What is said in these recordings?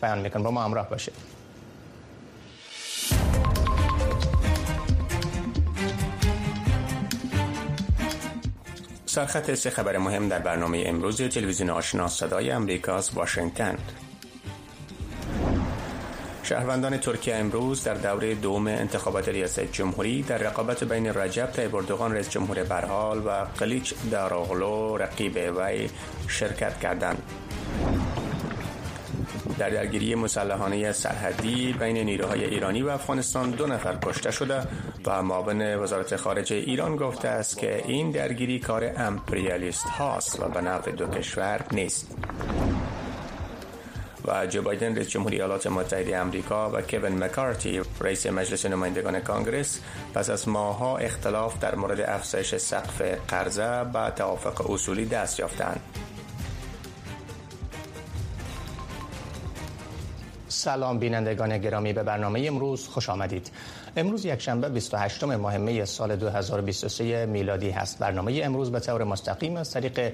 بیان می‌کنه با ما همراه باشه سرخط سه خبر مهم در برنامه امروز تلویزیون آشنا صدای امریکاست واشنگتن. شهروندان ترکیه امروز در دوره دوم انتخابات ریاست جمهوری در رقابت بین رجب طیب اردوغان رئیس جمهور برحال و قلیچ داراغلو رقیب وی شرکت کردند. در درگیری مسلحانه سرحدی بین نیروهای ایرانی و افغانستان دو نفر کشته شده و معاون وزارت خارجه ایران گفته است که این درگیری کار امپریالیست هاست و به نفع دو کشور نیست. و جو بایدن رئیس جمهوری ایالات متحده آمریکا و کوین مکارتی رئیس مجلس نمایندگان کانگرس پس از ماهها اختلاف در مورد افزایش سقف قرضه به توافق اصولی دست یافتند. سلام بینندگان گرامی به برنامه امروز خوش آمدید. امروز یک شنبه 28 ماه سال 2023 میلادی هست. برنامه امروز به طور مستقیم از طریق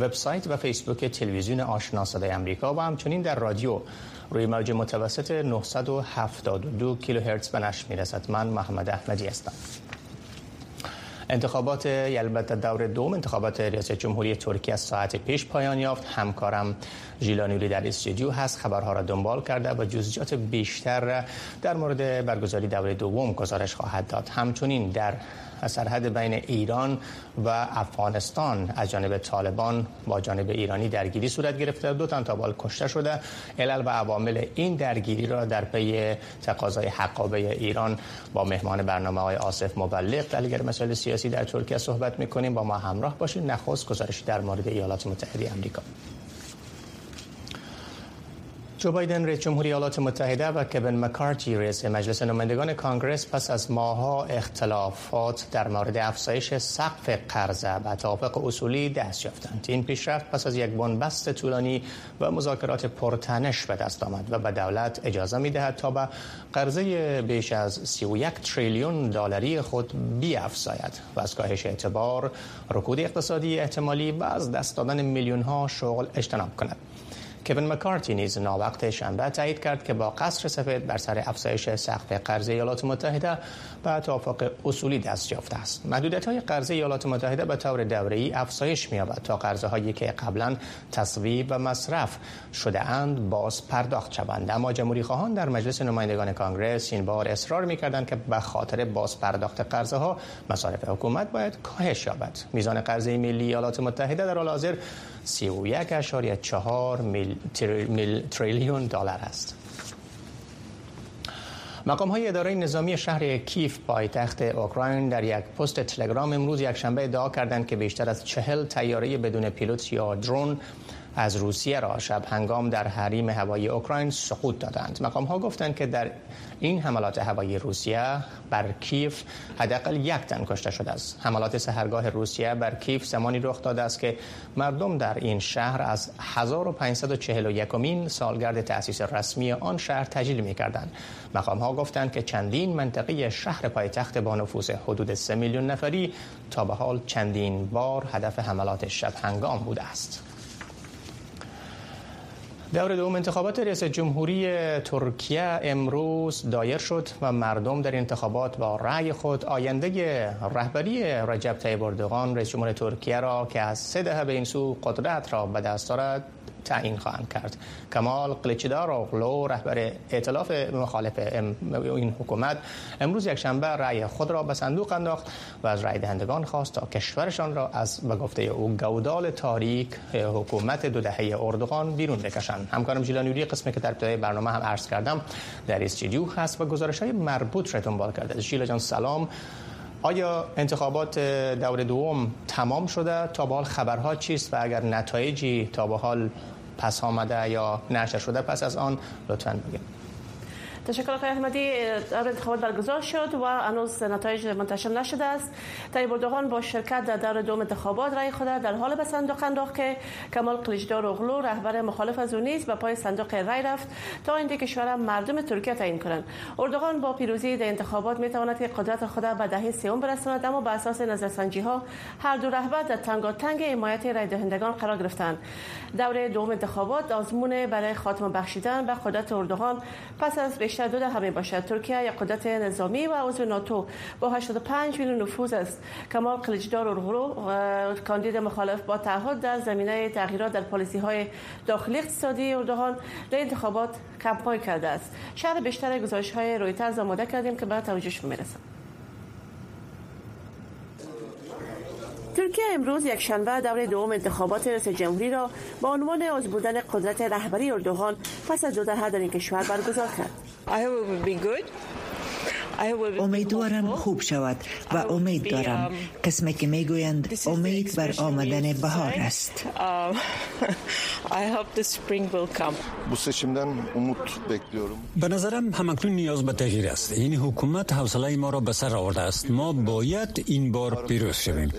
وبسایت و فیسبوک تلویزیون آشنا صدای آمریکا و همچنین در رادیو روی موج متوسط 972 کیلوهرتز به نشر می‌رسد. من محمد احمدی هستم. انتخابات البته دور دوم انتخابات ریاست جمهوری ترکیه از ساعت پیش پایان یافت. همکارم ژیلانوری در استودیو هست. خبرها را دنبال کرده و جزئیات بیشتر در مورد برگزاری دور دوم گزارش خواهد داد. همچنین در سرحد بین ایران و افغانستان. از جانب طالبان با جانب ایرانی درگیری صورت گرفته دو تن تابال کشته شده. علل و عوامل این درگیری را در پی تقاضای حقابه ایران با مهمان برنامه های آصف مبلغ دلیگر مسائل سیاسی در ترکیه صحبت می‌کنیم. با ما همراه باشید نخست گزارشی در مورد ایالات متحده آمریکا جو بایدن رئیس جمهوری ایالات متحده و کوین مکارتی رئیس مجلس نمایندگان کانگرس پس از ماهها اختلافات در مورد افزایش سقف قرضه به توافق اصولی دست یافتند. این پیشرفت پس از یک بنبست طولانی و مذاکرات پرتنش به دست آمد و به دولت اجازه می‌دهد تا به قرضه بیش از 31 تریلیون دلاری خود بیافزاید. و از کاهش اعتبار رکود اقتصادی احتمالی و از دست دادن میلیون ها شغل اجتناب کند. کوین مکارتی نیز ناوقت شنبه تایید کرد که با قصر سفید بر سر افزایش سقف قرض ایالات متحده به توافق اصولی دست یافته است. محدودیت های قرض ایالات متحده به طور دوره‌ای افزایش می‌یابد تا قرضه هایی که قبلا تصویب و مصرف شده اند باز پرداخت شوند. اما جمهوری خواهان در مجلس نمایندگان کانگرس این بار اصرار می‌کردند که به خاطر باز پرداخت قرضه ها مصارف حکومت باید کاهش یابد. میزان قرضه ملی ایالات متحده در حال حاضر 31.4 میل تریلیون دلار است. مقام های اداره نظامی شهر کیف پایتخت اوکراین در یک پست تلگرام امروز یک شنبه ادعا کردند که بیشتر از چهل تیاره بدون پیلوت یا درون از روسیه را شب هنگام در حریم هوایی اوکراین سقوط دادند. مقام ها گفتند که در این حملات هوایی روسیه بر کیف حداقل یک تن کشته شده است. حملات سهرگاه روسیه بر کیف زمانی رخ داده است که مردم در این شهر از 1541 مین سالگرد تأسیس رسمی آن شهر تجلیل می کردند مقام ها گفتند که چندین منطقه شهر پایتخت با نفوذ حدود 3 میلیون نفری تا به حال چندین بار هدف حملات شب هنگام بوده است. دور دوم انتخابات ریاست جمهوری ترکیه امروز دایر شد و مردم در انتخابات با رأی خود آینده رهبری رجب طیب اردوغان رئیس جمهور ترکیه را که از سه دهه به این سو قدرت را به دست دارد تعیین خواهند کرد. کمال قلیچدار اغلو رهبر ائتلاف مخالف این حکومت امروز یک شنبه رأی خود را به صندوق انداخت و از رأی دهندگان خواست تا کشورشان را از به گفته او گودال تاریک حکومت دو دهه اردوغان بیرون بکشند. همکارم ژیلا نوری قسمی که در ابتدای برنامه هم عرض کردم در استودیو هست و گزارش های مربوط را دنبال کرده ژیلا جان سلام. آیا انتخابات دور دوم تمام شده؟ تا به حال خبرها چیست؟ و اگر نتایجی تا به حال پس آمده یا نشر شده پس از آن لطفا بگید تشکر آقای احمدی انتخابات برگزار شد و هنوز نتایج منتشر نشده است. طیب اردوغان با شرکت در دور دوم انتخابات رای خود در حال به صندوق انداخت که کمال قلیچدار اغلو رهبر مخالف از او نیز به پای صندوق رای رفت تا اینکه کشور مردم ترکیه تعیین کنند. اردوغان با پیروزی در انتخابات می تواند که قدرت خود به دهه سوم برساند اما بر اساس نظرسنجی ها هر دو رهبر در تنگاتنگ حمایت رای دهندگان قرار گرفتند. دوره دوم انتخابات آزمون برای خاتمه بخشیدن به قدرت اردوغان پس از بیشتر دو دهه باشد. ترکیه یک قدرت نظامی و عضو ناتو با 85 میلیون نفوذ است. کمال قلیچدار اورغرو کاندید مخالف با تعهد در زمینه تغییرات در پالیسی های داخلی اقتصادی اردوغان در انتخابات کمپاین کرده است. شهر بیشتر گزارش های رویترز آماده کردیم که به توجهش می‌رسم. ترکیه امروز یک شنبه دور دوم انتخابات رئیس جمهوری را با عنوان از بودن قدرت رهبری اردوغان پس از دو دهه در این کشور برگزار کرد. امیدوارم خوب شود و امید دارم قسمی که می‌گویند امید بر آمدن بهار است. به نظرم همکنون نیاز به تغییر است. این حکومت حوصله ما را به سر آورده است. ما باید این بار پیروز شویم.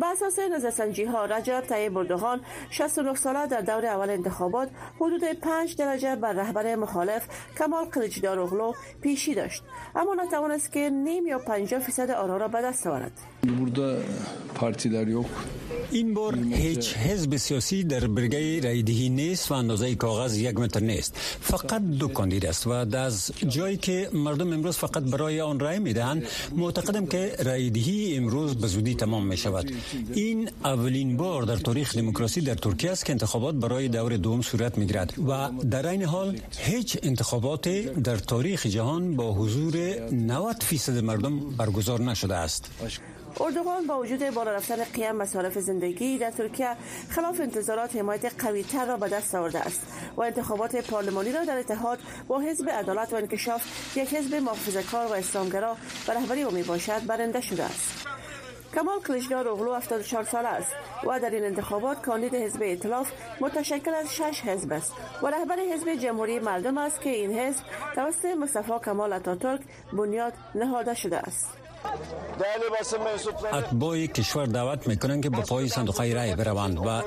به اساس نظرسنجی ها رجب طیب اردوغان 69 ساله در دور اول انتخابات حدود 5 درجه بر رهبر مخالف کمال قلیچدار اغلو پیشی داشت. اما نتوانست که نیم یا 50 فیصد آرا را به دست آورد. این بار هیچ حزب سیاسی در برگه رایدهی نیست و اندازه کاغذ یک متر نیست. فقط دو کاندید است و از جایی که مردم امروز فقط برای آن رای می‌دهند معتقدم که رایدهی امروز به زودی تمام می شود این اولین بار در تاریخ دموکراسی در ترکیه است که انتخابات برای دور دوم صورت می‌گیرد و در این حال هیچ انتخابات در تاریخ جهان با حضور 90 فیصد مردم برگزار نشده است. اردوغان با وجود بالا رفتن قیم مصارف زندگی در ترکیه خلاف انتظارات حمایت قوی تر را به دست آورده است و انتخابات پارلمانی را در اتحاد با حزب عدالت و انکشاف یک حزب محافظه‌کار و اسلامگرا به رهبری او می باشد برنده شده است. کمال کلیچدار اوغلو 74 ساله است. و در این انتخابات کاندید حزب ائتلاف متشکل از شش حزب است. و رهبر حزب جمهوری مردم است که این حزب توسط مصطفی کمال اتاتورک بنیاد نهاده شده است. اتباع کشور دعوت می‌کنند که به پای صندوق رای بروند و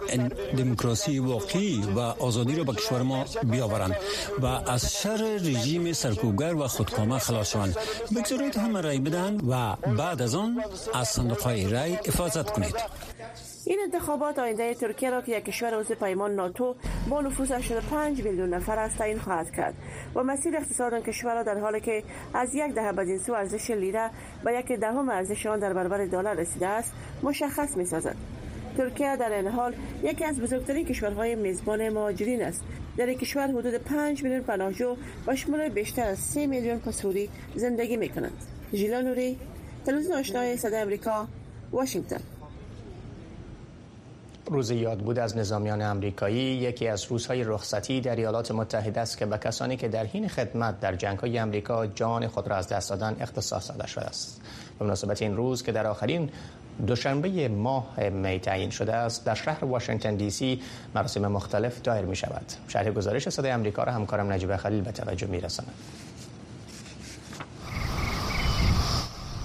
دموکراسی واقعی و آزادی را به کشور ما بیاورند و از شر رژیم سرکوبگر و خودکامه خلاص شوند. بگذارید همه رای بدهند و بعد از آن از صندوق رای حفاظت کنید. این انتخابات آینده ترکیه را که یک کشور عضو پیمان ناتو با نفوذ 85 میلیون نفر است تعیین خواهد کرد. و مسیر اقتصاد آن کشور را در حالی که از یک دهه بدین سو ارزش لیره به یک دهم ارزش آن در برابر دلار رسیده است مشخص می سازد ترکیه در این حال یکی از بزرگترین کشورهای میزبان مهاجرین است. در این کشور حدود 5 میلیون پناهجو و شمول بیشتر از 3 میلیون پسوری زندگی می کنند ژیلا نوری تلویزیون آشنای صدای آمریکا واشنگتن. روز یاد بود از نظامیان امریکایی یکی از روزهای رخصتی در ایالات متحده است که به کسانی که در حین خدمت در جنگ های امریکا جان خود را از دست دادن اختصاص داده شده است. به مناسبت این روز که در آخرین دوشنبه ماه می تعیین شده است در شهر واشنگتن دی سی مراسم مختلف دایر می شود شرح گزارش صدای امریکا را همکارم نجیب خلیل به توجه می رساند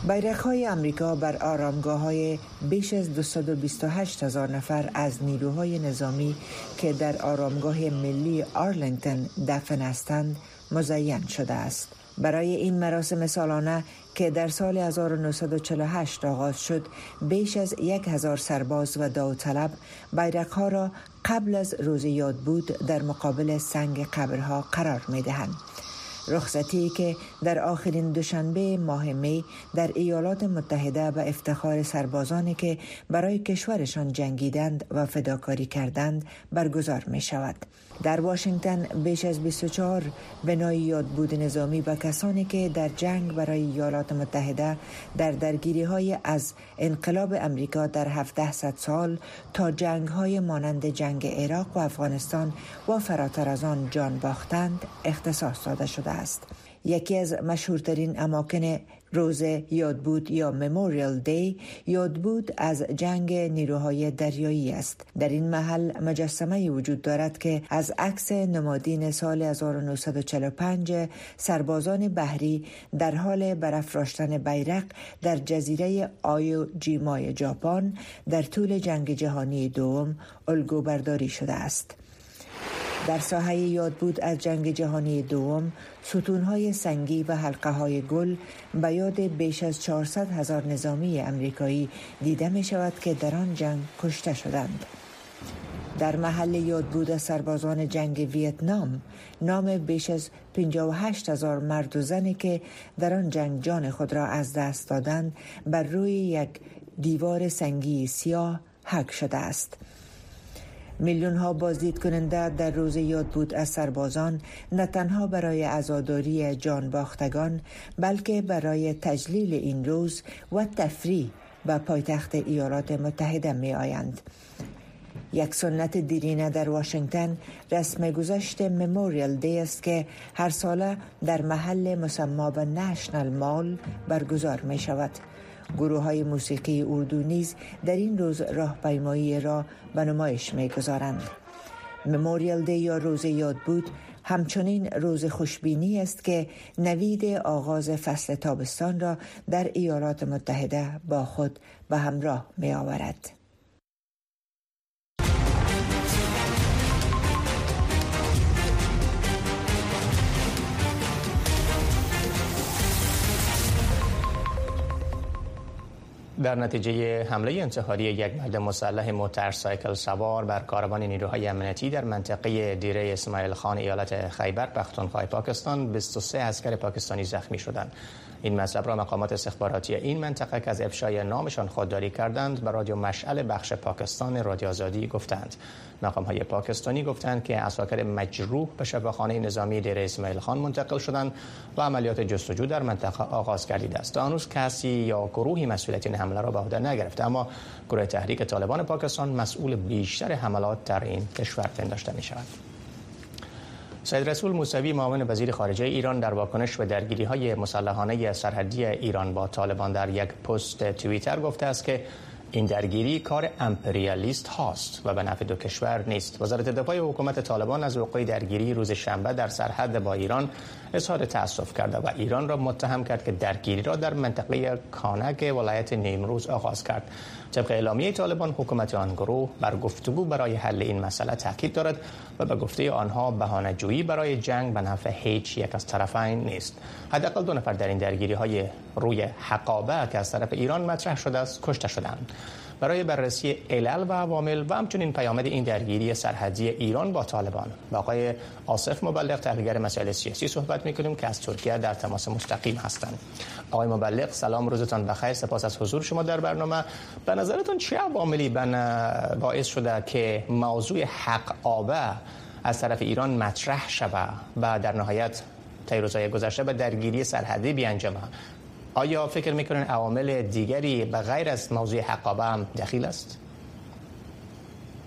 بیرق های امریکا بر آرامگاه های بیش از 228 هزار نفر از نیروهای نظامی که در آرامگاه ملی آرلینگتن دفن هستند مزین شده است. برای این مراسم سالانه که در سال 1948 آغاز شد بیش از یک هزار سرباز و داوطلب بیرق ها را قبل از روز یاد بود در مقابل سنگ قبرها قرار می دهند. رخصتی که در آخرین دوشنبه ماه می در ایالات متحده به افتخار سربازانی که برای کشورشان جنگیدند و فداکاری کردند برگزار می شود. در واشنگتن بیش از 24 بنای یادبود نظامی به کسانی که در جنگ برای ایالات متحده در درگیری های از انقلاب امریکا در 1700 سال تا جنگ های مانند جنگ عراق و افغانستان و فراتر از آن جان باختند اختصاص داده شده است. یکی از مشهورترین اماکن روز یادبود یا مموریال دی یادبود از جنگ نیروهای دریایی است. در این محل مجسمه وجود دارد که از عکس نمادین سال 1945 سربازان بحری در حال برافراشتن بیرق در جزیره آیو جیمای ژاپن در طول جنگ جهانی دوم الگو برداری شده است. در ساحه یاد بود از جنگ جهانی دوم ستونهای سنگی و حلقه های گل به یاد بیش از 400 هزار نظامی امریکایی دیده می شود که در آن جنگ کشته شدند. در محل یاد بود سربازان جنگ ویتنام نام بیش از 58 هزار مرد و زنی که در آن جنگ جان خود را از دست دادند بر روی یک دیوار سنگی سیاه حک شده است. میلیون ها بازدید کننده در روز یاد بود از سربازان نه تنها برای عزاداری جان باختگان بلکه برای تجلیل این روز و تفریح به پایتخت ایالات متحده می آیند. یک سنت دیرینه در واشنگتن رسم گذشت مموریال دی است که هر ساله در محل مسما به نشنل مال برگزار می شود. گروه های موسیقی اردو نیز در این روز راهپیمایی را به نمایش می‌گذارند مموریال دی یا روز یاد بود همچنین روز خوشبینی است که نوید آغاز فصل تابستان را در ایالات متحده با خود به همراه می آورد. در نتیجه حمله انتحاری یک مرد مسلح موترسایکل سوار بر کاروان نیروهای امنیتی در منطقه دیره اسماعیل خان ایالت خیبر پختونخوا پاکستان 23 اسکر پاکستانی زخمی شدند. این مطلب را مقامات استخباراتی این منطقه که از افشای نامشان خودداری کردند به رادیو مشعل بخش پاکستان رادیو آزادی گفتند. مقام های پاکستانی گفتند که اساکر مجروح به شفاخانه نظامی دیر اسماعیل خان منتقل شدند و عملیات جستجو در منطقه آغاز گردیده است. هنوز کسی یا گروهی مسئولیت این حمله را به عهده نگرفته اما گروه تحریک طالبان پاکستان مسئول بیشتر حملات در این کشور پنداشته می شود سید رسول موسوی معاون وزیر خارجه ایران در واکنش به درگیری های مسلحانه سرحدی ایران با طالبان در یک پست توییتر گفته است که این درگیری کار امپریالیست هاست و به نفع دو کشور نیست. وزارت دفاع حکومت طالبان از وقوع درگیری روز شنبه در سرحد با ایران اظهار تأسف کرده و ایران را متهم کرد که درگیری را در منطقه کانک ولایت نیمروز آغاز کرد. طبق اعلامیه طالبان حکومت آن گروه بر گفتگو برای حل این مسئله تاکید دارد و به گفته آنها بهانه جویی برای جنگ به نفع هیچ یک از طرفین نیست حداقل دو نفر در این درگیری های روی حقابه که از طرف ایران مطرح شده است کشته شدند برای بررسی علل و عوامل و همچنین پیامد این درگیری سرحدی ایران با طالبان. با آقای آصف مبلغ تحلیلگر مسائل سیاسی صحبت می‌کنیم که از ترکیه در تماس مستقیم هستند. آقای مبلغ سلام روزتان بخیر. سپاس از حضور شما در برنامه. به نظرتون چه عواملی باعث شده که موضوع حق آبه از طرف ایران مطرح شود و در نهایت طی روزهای گذشته به درگیری سرحدی بیانجامه؟ آیا فکر می‌کنین عوامل دیگری به غیر از موضوع حقابه هم دخیل است؟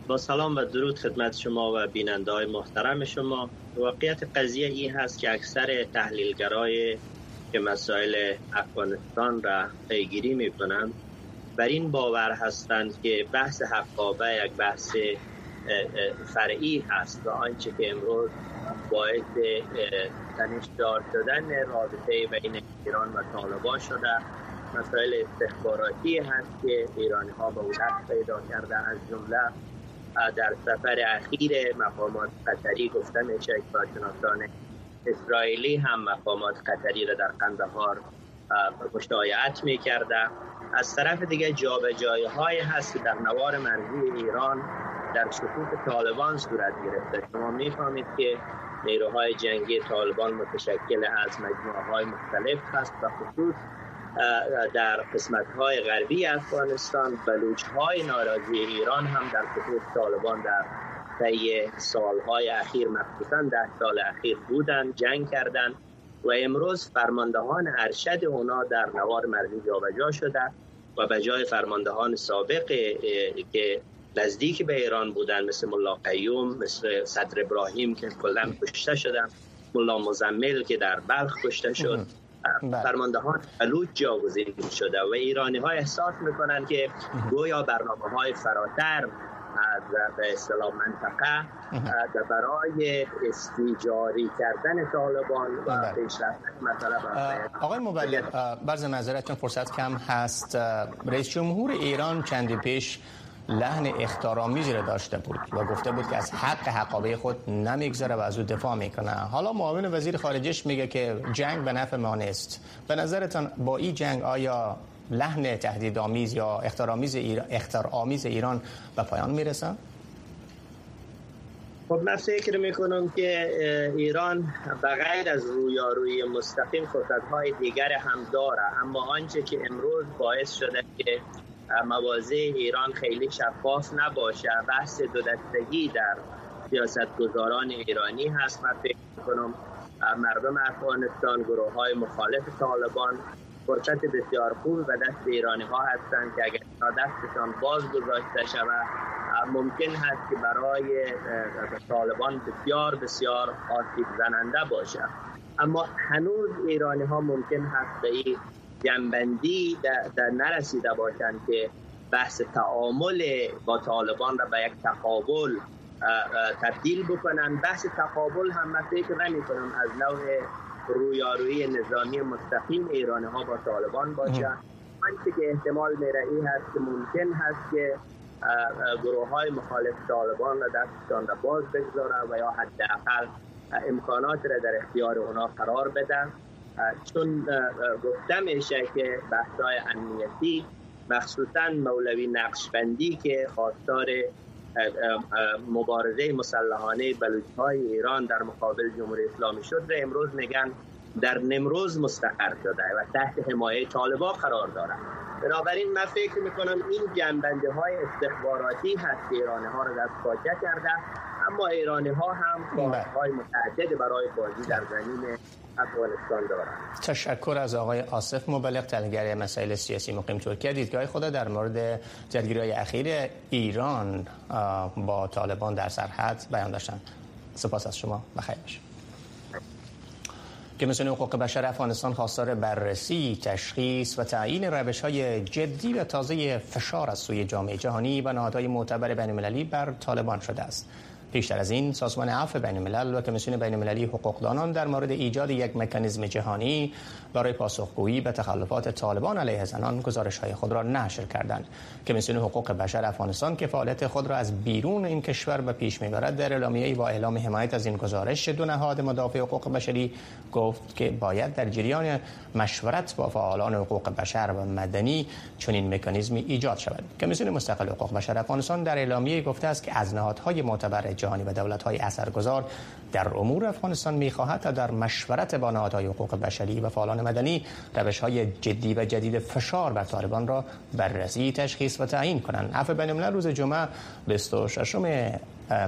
با سلام و درود خدمت شما و بیننده های محترم شما واقعیت قضیه این هست که اکثر تحلیلگرای که مسائل افغانستان را پیگیری می کنند بر این باور هستند که بحث حقابه یک بحث فرعی هست و آنچه که امروز باعث تنشدار شدن رابطه بین ایران و طالبان شده. مسائل استخباراتی هست که ایرانی ها به دست پیدا کرده از جمله در سفر اخیر مقامات قطری گفته میشه که کارشناسان اسرائیلی هم مقامات قطری را در قندهار مشایعت می‌کرده. از طرف دیگه جابجایی های هست در نوار مرزی ایران در شکوک طالبان صورت گرفته. شما می‌فهمید که نیروهای جنگی طالبان متشکل از مجموعه های مختلف هست و خصوص در قسمت های غربی افغانستان بلوچ های ناراضی ایران هم در خصوص طالبان در طی سالهای اخیر مخصوصا ده سال اخیر بودن جنگ کردند و امروز فرماندهان ارشد اونا در نوار مرزی جابجا شده و به جای فرماندهان سابق که نزدیک به ایران بودن مثل ملا قیوم مثل صدر ابراهیم که کلا کشته شدن ملا مزمل که در بلخ کشته شد. بله. فرماندهان بلوچ جاگزین شده و ایرانی ها احساس می‌کنن که گویا برنامه های فراتر از به اصطلاح منطقه برای استیجاری کردن طالبان و بله. پیشرفت مثلا آقای مبلغ. برز نظرتون فرصت کم هست. رئیس جمهور ایران چندی پیش لحن اختارآمیزی را داشته بود و گفته بود که از حق حقابه خود نمیگذره و از او دفاع می‌کنه. حالا معاون وزیر خارجش میگه که جنگ به نفع ما نیست. به نظرتان با این جنگ آیا لحن تهدیدآمیز یا اختارآمیز ایران اختارآمیز ایران به پایان می‌رسه؟ خب من فکر می‌کنم که ایران بغیر از رویارویی مستقیم فرصتهای دیگر هم داره. اما آنچه که امروز باعث شده که موازه ایران خیلی شفاف نباشه. بحث دو دستگی در سیاست گذاران ایرانی هست. من فکر کنم مردم افغانستان گروه های مخالف طالبان فرصت بسیار خوب و دست ایرانی ها هستند که اگر دستشان باز گذاشته شود ممکن هست که برای طالبان بسیار بسیار آسیب زننده باشه اما هنوز ایرانی ها ممکن هست به این جنبندی در نرسیده باشند که بحث تعامل با طالبان را به یک تقابل تبدیل بکنن بحث تقابل هم من فکر نمی کنم از نوع رویارویی نظامی مستقیم ایرانی ها با طالبان باشه. آنچه که احتمال میره این هست که ممکن هست که گروه های مخالف طالبان را دستشان را باز بگذاره و یا حداقل امکانات را در اختیار اونا قرار بدن. چون گفته میشه که بحثای امنیتی مخصوصا مولوی نقشبندی که خواستار مبارزه مسلحانه بلوچ های ایران در مقابل جمهوری اسلامی شد و امروز میگن در نمروز مستقر شده و تحت حمایه طالبا قرار دارد. بنابراین من فکر می‌کنم این جنبنده های استخباراتی هست که ایرانی ها را پاچه کرده اما ایرانی ها هم های متعدد برای بازی در زمین افغانستان دارند. تشکر از آقای آصف مبلغ تحلیلگر مسائل سیاسی مقیم ترکیه. دیدگاه خود در مورد جلگیری اخیر ایران با طالبان در سرحد بیان داشتن. سپاس از شما بخیر باشید. کمیسیون حقوق بشر افغانستان خواستار بررسی، تشخیص و تعیین روش های جدی و تازه فشار از سوی جامعه جهانی و نهادهای معتبر بین بر طالبان شده است. پیشتر از این سازمان عفو بین الملل و کمیسیون بین المللی حقوقدانان در مورد ایجاد یک مکانیزم جهانی برای پاسخگویی به تخلفات طالبان علیه زنان گزارش های خود را نشر کردند. کمیسیون حقوق بشر افغانستان که فعالیت خود را از بیرون این کشور به پیش می‌برد در اعلامیه با اعلام حمایت از این گزارش دو نهاد مدافع حقوق بشری گفت که باید در جریان مشورت با فعالان حقوق بشر و مدنی چنین مکانیزمی ایجاد شود. کمیسیون مستقل حقوق بشر افغانستان در اعلامیه گفته است که از نهادهای معتبر جهانی و دولت‌های اثرگذار در امور افغانستان می‌خواهد تا در مشورت با نهادهای حقوق بشری و فعالان مدنی روش‌های جدی و جدید فشار بر طالبان را بررسی تشخیص و تعیین کنند. عفو بین روز جمعه 26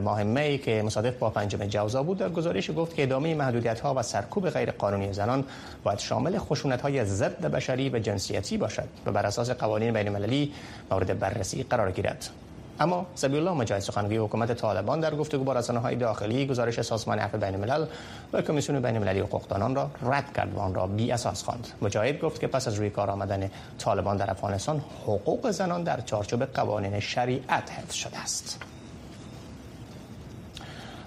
ماه می که مصادف با پنجم جوزا بود. در گزارش گفت که ادامه محدودیت ها و سرکوب غیر قانونی زنان باید شامل خشونت های ضد بشری و جنسیتی باشد و بر اساس قوانین بین المللی مورد بررسی قرار گیرد. اما سبیل الله مجاهد سخنگوی حکومت طالبان در گفتگو با های داخلی گزارش سازمان عفو بین الملل و کمیسیون بین المللی حقوقدانان را رد کرد و آن را بی اساس خواند. مجاهد گفت که پس از روی کار آمدن طالبان در افغانستان حقوق زنان در چارچوب قوانین شریعت حفظ شده است.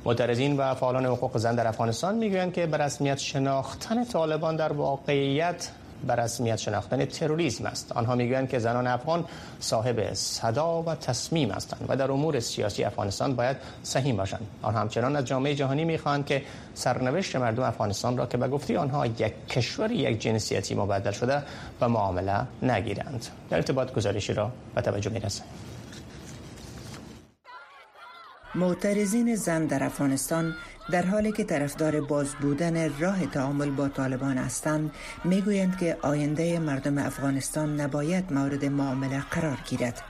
معترضین و فعالان حقوق زن در افغانستان می‌گویند که به رسمیت شناختن طالبان در واقعیت به رسمیت شناختن تروریسم است. آنها می‌گویند که زنان افغان صاحب صدا و تصمیم هستند و در امور سیاسی افغانستان باید سهیم باشند. آنها همچنان از جامعه جهانی می‌خواهند که سرنوشت مردم افغانستان را که به گفته آنها یک کشور یک جنسیتی مبدل شده به معامله نگیرند. در ارتباط گزارشی را به توجه می‌رسند معترضین زن در افغانستان در حالی که طرفدار باز بودن راه تعامل با طالبان هستند می‌گویند که آینده مردم افغانستان نباید مورد معامله قرار گیرد.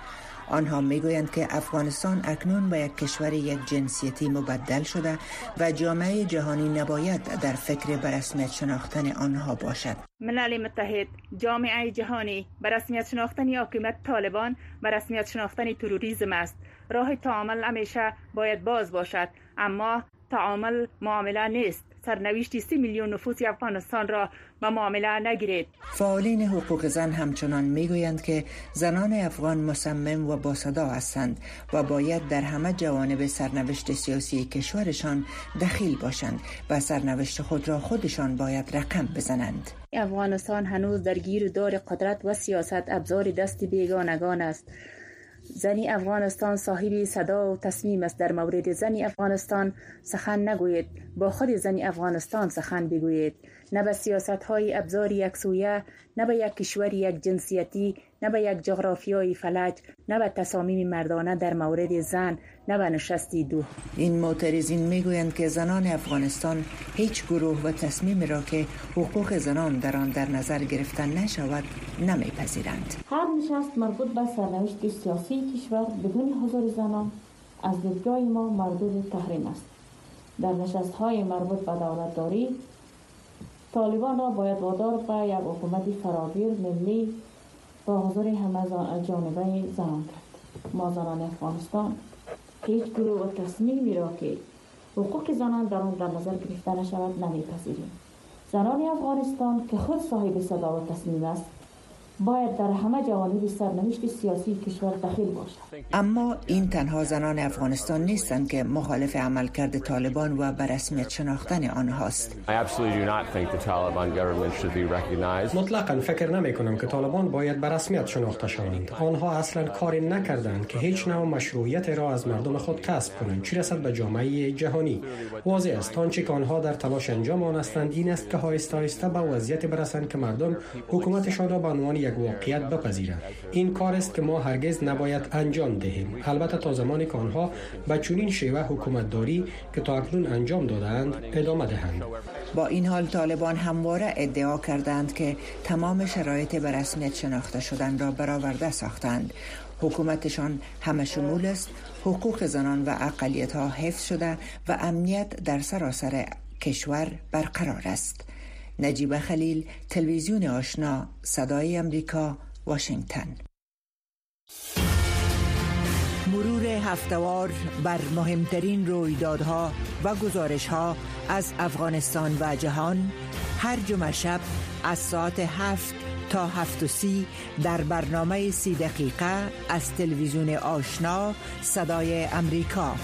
آنها می‌گویند که افغانستان اکنون به یک کشور یک جنسیتی مبدل شده و جامعه جهانی نباید در فکر برسمیت شناختن آنها باشد. ملل متحد جامعه جهانی برسمیت شناختن حکومت طالبان برسمیت شناختن تروریسم است. راه تعامل همیشه باید باز باشد اما تعامل معامله نیست. سرنوشت سی میلیون نفوس افغانستان را به معامله نگیرید. فعالین حقوق زن همچنان می‌گویند که زنان افغان مصمم و باصدا هستند و باید در همه جوانب سرنوشت سیاسی کشورشان دخیل باشند و سرنوشت خود را خودشان باید رقم بزنند. افغانستان هنوز در گیر دار قدرت و سیاست ابزار دست بیگانگان است. زنی افغانستان صاحب صدا و تصمیم است در مورد زنی افغانستان سخن نگوید. با خود زنی افغانستان سخن بگوید. نه به سیاست های ابزار یکسویه نه به یک کشور یک جنسیتی نه به یک جغرافیای فلج نه به تصامیم مردانه در مورد زن نه به نشستی دو. این معترضین می‌گویند که زنان افغانستان هیچ گروه و تصمیم را که حقوق زنان در آن در نظر گرفتن نشود نمیپذیرند. هر نشست مربوط به سرنوشت سیاسی کشور بدون حضور زنان از دیدگاه ما مردود تحریم است. در نشست های مربوط به دولتداری طالبان را باید وادار به یک حکومت فراگیر ملی با حضور همه جانبه زنان کرد. ما زنان افغانستان هیچ گروه و تصمیمی را که حقوق زنان در آن در نظر گرفته نشود نمیپذیریم. زنان افغانستان که خود صاحب صدا و تصمیم است باید در همه جوانب سرنوشت سیاسی کشور دخیل باشد. اما این تنها زنان افغانستان نیستند که مخالف عملکرد طالبان و به رسمیت شناختن آنهاست. مطلقا فکر نمی کنم که طالبان باید به رسمیت شناخته شوند. آنها اصلا کاری نکردند که هیچ نوع مشروعیت را از مردم خود کسب کنند. چی رسد به جامعه جهانی؟ واضح است. آنچه که آنها در تلاش انجام آن هستند این است که آهسته آهسته به وضعیت برسند که مردم حکومتشان را به عنوان یک واقعیت بپذیرند این کار است که ما هرگز نباید انجام دهیم. البته تا زمانی که آنها به چنین شیوه حکومتداری که تا اکنون انجام دادند ادامه دهند. با این حال طالبان همواره ادعا کردند که تمام شرایط به رسمیت شناخته شدن را برآورده ساختند. حکومتشان همه شمول است حقوق زنان و اقلیت ها حفظ شده و امنیت در سراسر کشور برقرار است. نجیب خلیل تلویزیون آشنا صدای امریکا واشنگتن. مرور هفتوار بر مهمترین رویدادها و گزارشها از افغانستان و جهان هر جمعه شب از ساعت هفت تا هفت و سی در برنامه سی دقیقه از تلویزیون آشنا صدای امریکا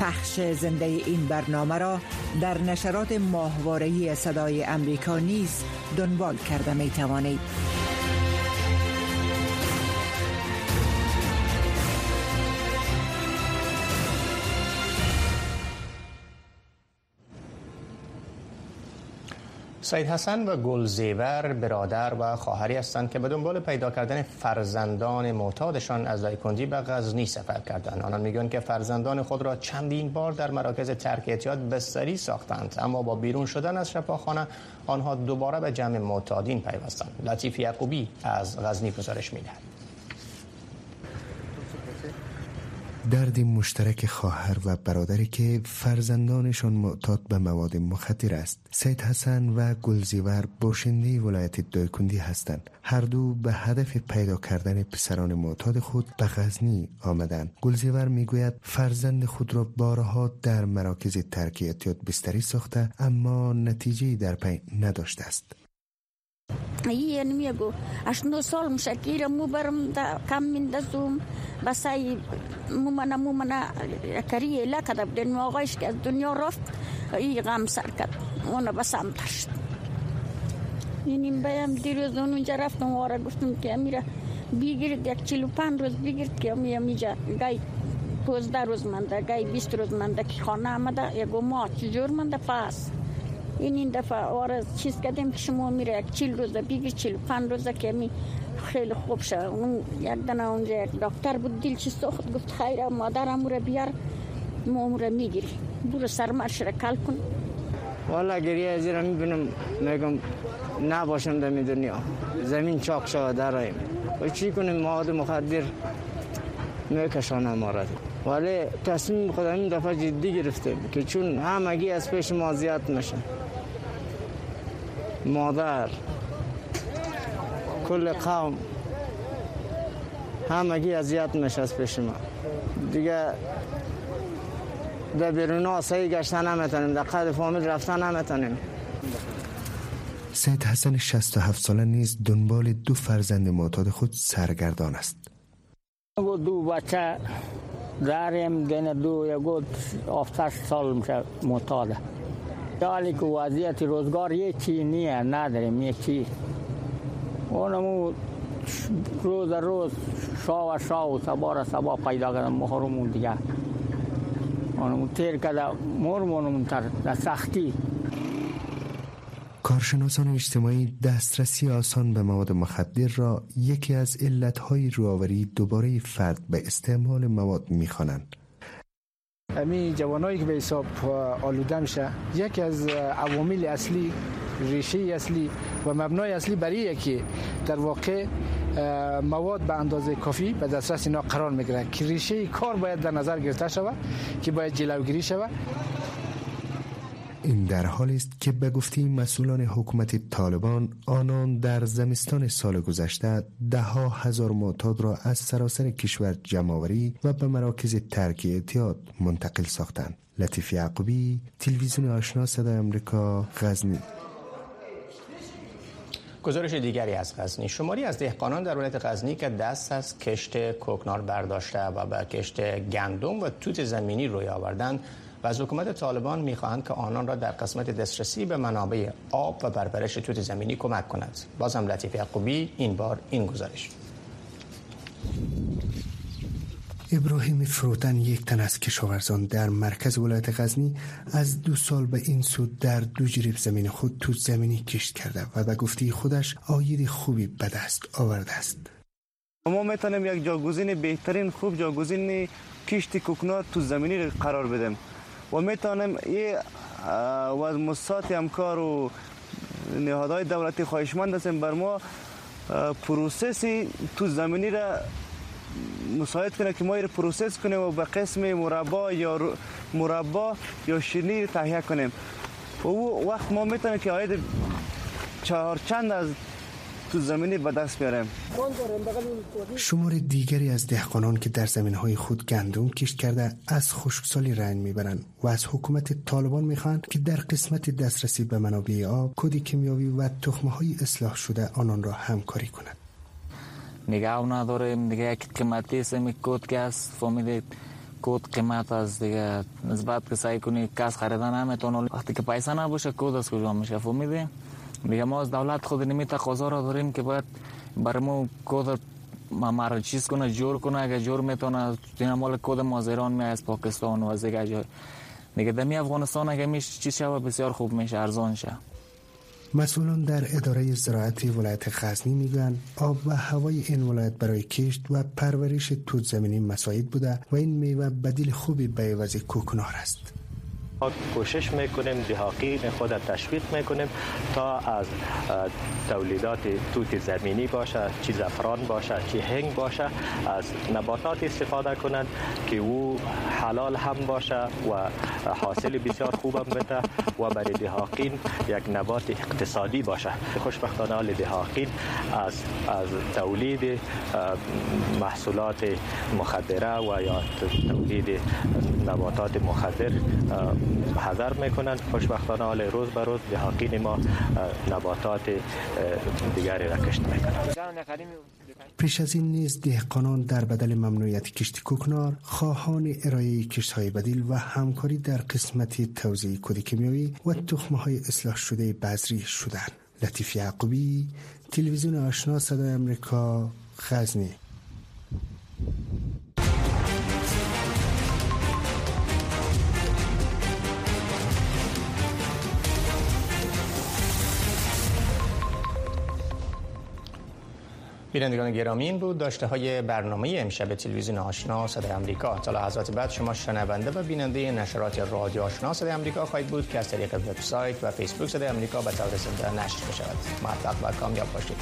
پخش زنده این برنامه را در نشرات ماهواره‌ای صدای امریکا نیز دنبال کرده می توانید. سید حسن و گلزیور برادر و خواهری هستند که به دنبال پیدا کردن فرزندان معتادشان از دایکندی به غزنی سفر کردند. آنان می‌گویند که فرزندان خود را چندین بار در مراکز ترک اعتیاد بستری ساختند اما با بیرون شدن از شفاخانه آنها دوباره به جمع معتادین پیوستند. لطیف یعقوبی از غزنی گزارش می‌دهد. درد مشترک خواهر و برادری که فرزندانشان معتاد به مواد مخدر است. سید حسن و گلزیور باشنده ولایت دایکندی هستند. هر دو به هدف پیدا کردن پسران معتاد خود به غزنی آمدند. گلزیور می‌گوید فرزند خود را بارها در مراکز ترک اعتیاد بستری ساخته اما نتیجه در پی نداشته است. یعنی میگو اشنو سال مشکیر مو برم دا کم من دزوم بسای مو منا مو منا کریه لکه دا بدن آقایش که از دنیا رفت ای غم سر کرد اونا بسام تشت اینیم بیام دیروز اونجا رفتم وارا گفتم که امیره بگیرید یک چیلو پنج روز بگیرید که امی امیجا گای پوزده روز منده گای بیست روز منده که خانه آمده یکو ما چجور منده پاس این این دفعه آره چیز کردیم که شما میره یک چیل روزه بگیر چیل پنج روزه که می خیلی خوب شد اون یک دنه اونجا یک دکتر بود دل چی سخت گفت خیره مادرم رو بیار ما رو می‌گیری برو سرمرش رو کل کن. والا گریه از را می‌بینم میگم نباشم در دنیا. زمین چاک شود درایم و چی کنیم؟ مواد مخدر میکشانم ما ولی تصمیم خودم این دفعه جدی گرفتیم که چون همگی از پیش ما زیاد میشه مادر کل قوم همگی اذیت میشه از پیش ما. دیگه در بیرون آسایی گشتن نمی‌تونیم در قد فامیل رفتن نمی‌تونیم. سید حسن 67 ساله نیز دنبال دو فرزند معتاد خود سرگردان است. دو بچه داریم دین دو یکو افتش سال میشه معتاده. حالی که وضعیت روزگار یه چی نیه نداریم یه چی. اونمو روز روز شا و شا و سبا را سبا پیدا کردم محرمون دیگه. اونمو تیر کده مرمونمون در سختی. کارشناسان اجتماعی دسترسی آسان به مواد مخدر را یکی از علتهای روآوری دوباره فرد به استعمال مواد می‌خوانند. امی جوانایی که به حساب آلوده میشه یکی از عوامل اصلی ریشه اصلی و مبنای اصلی برای که در واقع مواد به اندازه کافی به دسترس اینا قرار می‌گیره. که ریشه کار باید در نظر گرفته شود که باید جلوگیری شود. این در حالی است که به گفته مسئولان حکومت طالبان آنان در زمستان سال گذشته ده ها هزار معتاد را از سراسر کشور جمعآوری و به مراکز ترک اعتیاد منتقل ساختند. لطیف یعقوبی تلویزیون آشنا صدای امریکا غزنی. گزارش دیگری از غزنی. شماری از دهقانان در ولایت غزنی که دست از کشت کوکنار برداشته و به کشت گندم و توت زمینی روی آوردند و از حکومت طالبان می‌خواهند که آنان را در قسمت دسترسی به منابع آب و برپرش توت زمینی کمک کند. بازم لطیف یعقوبی این بار این گزارش. ابراهیم فروتن یک تن از کشاورزان در مرکز ولایت غزنی از دو سال به این سود در دو جریب زمین خود توت زمینی کشت کرده و به گفته خودش آید خوبی به دست آورده است. ما می‌تونیم یک جاگزین بهترین خوب جاگزین کشت کوکنار توت زمینی قرار بدیم. و می‌تونیم این و از موسسات همکار و نهادهای دولتی خواهشمند هستیم بر ما process توت زمینی را مساعد کنه که ما را process کنیم و به قسم مربا یا مربا یا شیرینی تهیه کنیم. و وقت ما می‌تونیم که عاید چهار چند از توت زمینی به دست بیاریم شمار دیگری از دهقانان که در زمین های خود گندم کشت کرده از خشکسالی رنج می‌برند و از حکومت طالبان می‌خواهند که در قسمت دسترسی به منابع آب کد کیمیاوی و تخمه های اصلاح شده آنان را همکاری کند. نگاه نداریم دیگه یک قیمتی سمی کود که است فهمیدید کود قیمت از دیگه. نسبت که سعی کنی کس خریدن نمی‌تونه وقتی که پیسه نباشه کود از کجا میشه؟ فهمیدید میگه ما از دولت خود نمی تقاضا را داریم که باید برای ما کد ما چیز کنه جور کنه. اگه جور می‌تونه این مال کد مازیران می از پاکستان و از دیگه جای دیگه دمی افغانستان اگه میشه چیز شوه بسیار خوب میشه ارزان شه. مسئولان در اداره زراعت ولایت غزنی میگن آب و هوای این ولایت برای کشت و پرورش توت زمینی مساعد بوده و این میوه بدیل خوبی به عوض کوکنار است. کوشش می‌کنیم دهاقین خود تشویق می‌کنیم تا از تولیدات توت زمینی باشه چی زفران باشه چی هنگ باشه از نباتات استفاده کنند که او حلال هم باشه و حاصل بسیار خوبم بده و برای دهاقین یک نبات اقتصادی باشه. خوشبختانه حال دهاقین از از تولید محصولات مخدره و یا تولید نباتات مخدر حذر می‌کنن خوشبختانه حال روز به روز دهاقین ما نباتات دیگری را کشت می‌کنن پیش از این نیز دهقانان در بدل ممنوعیت کشت کوکنار خواهان ارائه کشت های بدیل و همکاری در قسمت توزیع کد کیمیایی و تخمه های اصلاح شده بذری شدند لطیف یعقوبی تلویزیون آشنا صدای امریکا غزنی. بینندگان گرامی این بود. داشته های برنامه امشب تلویزیون آشنا صدای امریکا تا لحظات بعد شما شنونده و بیننده نشرات رادیو آشنا صدای امریکا خواهید بود که از طریق وبسایت و فیسبوک صدای امریکا به طور نشر بشود موفق و کامیاب باشید.